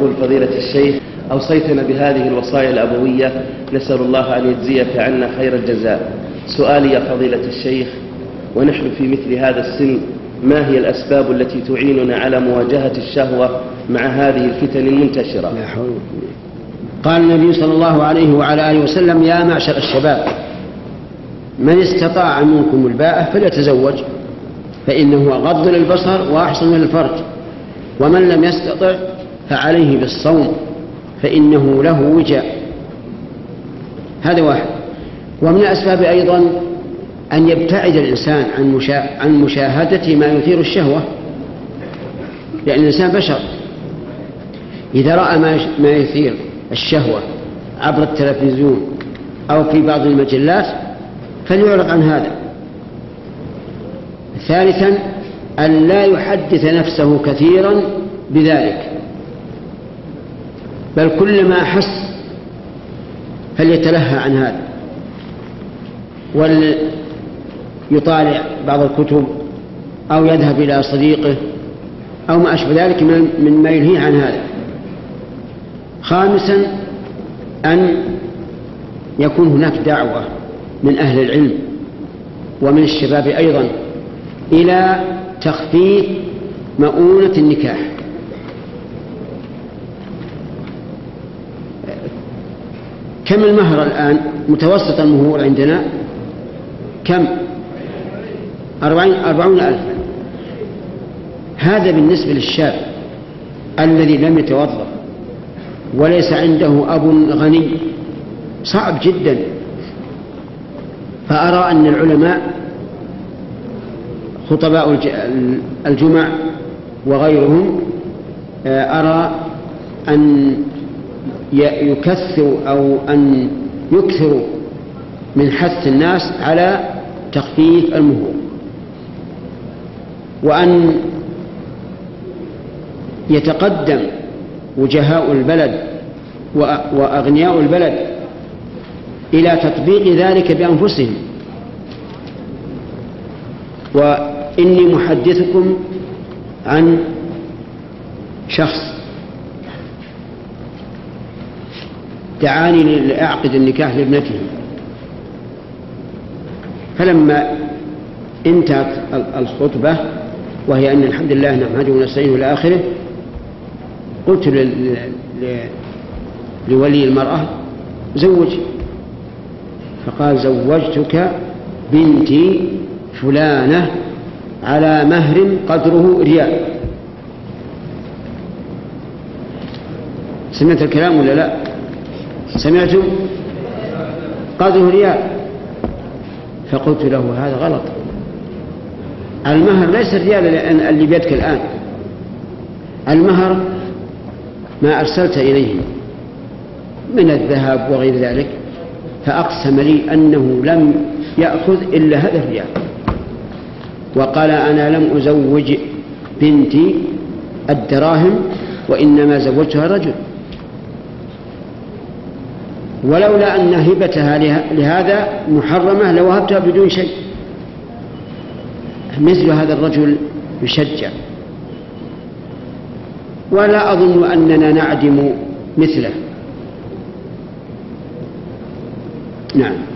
يقول فضيلة الشيخ أوصيتنا بهذه الوصايا الأبوية نسأل الله أن يجزيك عنا خير الجزاء. سؤالي يا فضيلة الشيخ ونحن في مثل هذا السن ما هي الأسباب التي تعيننا على مواجهة الشهوة مع هذه الفتن المنتشرة؟ قال النبي صلى الله عليه وعلى آله وسلم يا معشر الشباب من استطاع منكم الباءة فليتزوج فإنه أغض للبصر وأحسن للفرج ومن لم يستطع فعليه بالصوم فإنه له وجاء. هذا واحد. ومن الأسباب أيضا أن يبتعد الإنسان عن, مشا... عن مشاهدة ما يثير الشهوة. لأن الإنسان بشر. إذا رأى ما, ما يثير الشهوة عبر التلفزيون أو في بعض المجلات فليعرض عن هذا. ثالثا أن لا يحدث نفسه كثيرا بذلك. بل كلما أحس فليتلهى عن هذا. وليطالع بعض الكتب أو يذهب إلى صديقه أو ما أشبه ذلك من ما يلهيه عن هذا. خامسا أن يكون هناك دعوة من أهل العلم ومن الشباب أيضا إلى تخفيف مؤونة النكاح. كم المهر الآن متوسط المهور عندنا؟ كم؟ أربعين, أربعون ألف هذا بالنسبة للشاب الذي لم يتوظف وليس عنده أب غني. صعب جدا. فأرى أن العلماء خطباء الجمع وغيرهم آه، أرى أن يكثروا أو أن يكثروا من حث الناس على تخفيف المهور. وأن يتقدم وجهاء البلد وأغنياء البلد إلى تطبيق ذلك بأنفسهم. وإني محدثكم عن شخص دعاني لأعقد النكاح لابنته. فلما انتهت الخطبة وهي أن الحمد لله نحمده ونستعينه إلى آخره قلت لولي المرأة زوج فقال زوجتك بنتي فلانة على مهر قدره ريال. سمعت الكلام ولا لا؟ سمعتم قدره ريال فقلت له هذا غلط. المهر ليس الريال اللي بيدك الآن. المهر ما أرسلت إليهم من الذهب وغير ذلك فأقسم لي أنه لم يأخذ إلا هذا الريال. وقال أنا لم أزوج بنتي الدراهم وإنما زوجتها رجل ولولا أن هبتها لهذا محرمة لوهبتها بدون شيء. مثل هذا الرجل يشجع ولا أظن أننا نعدم مثله. نعم.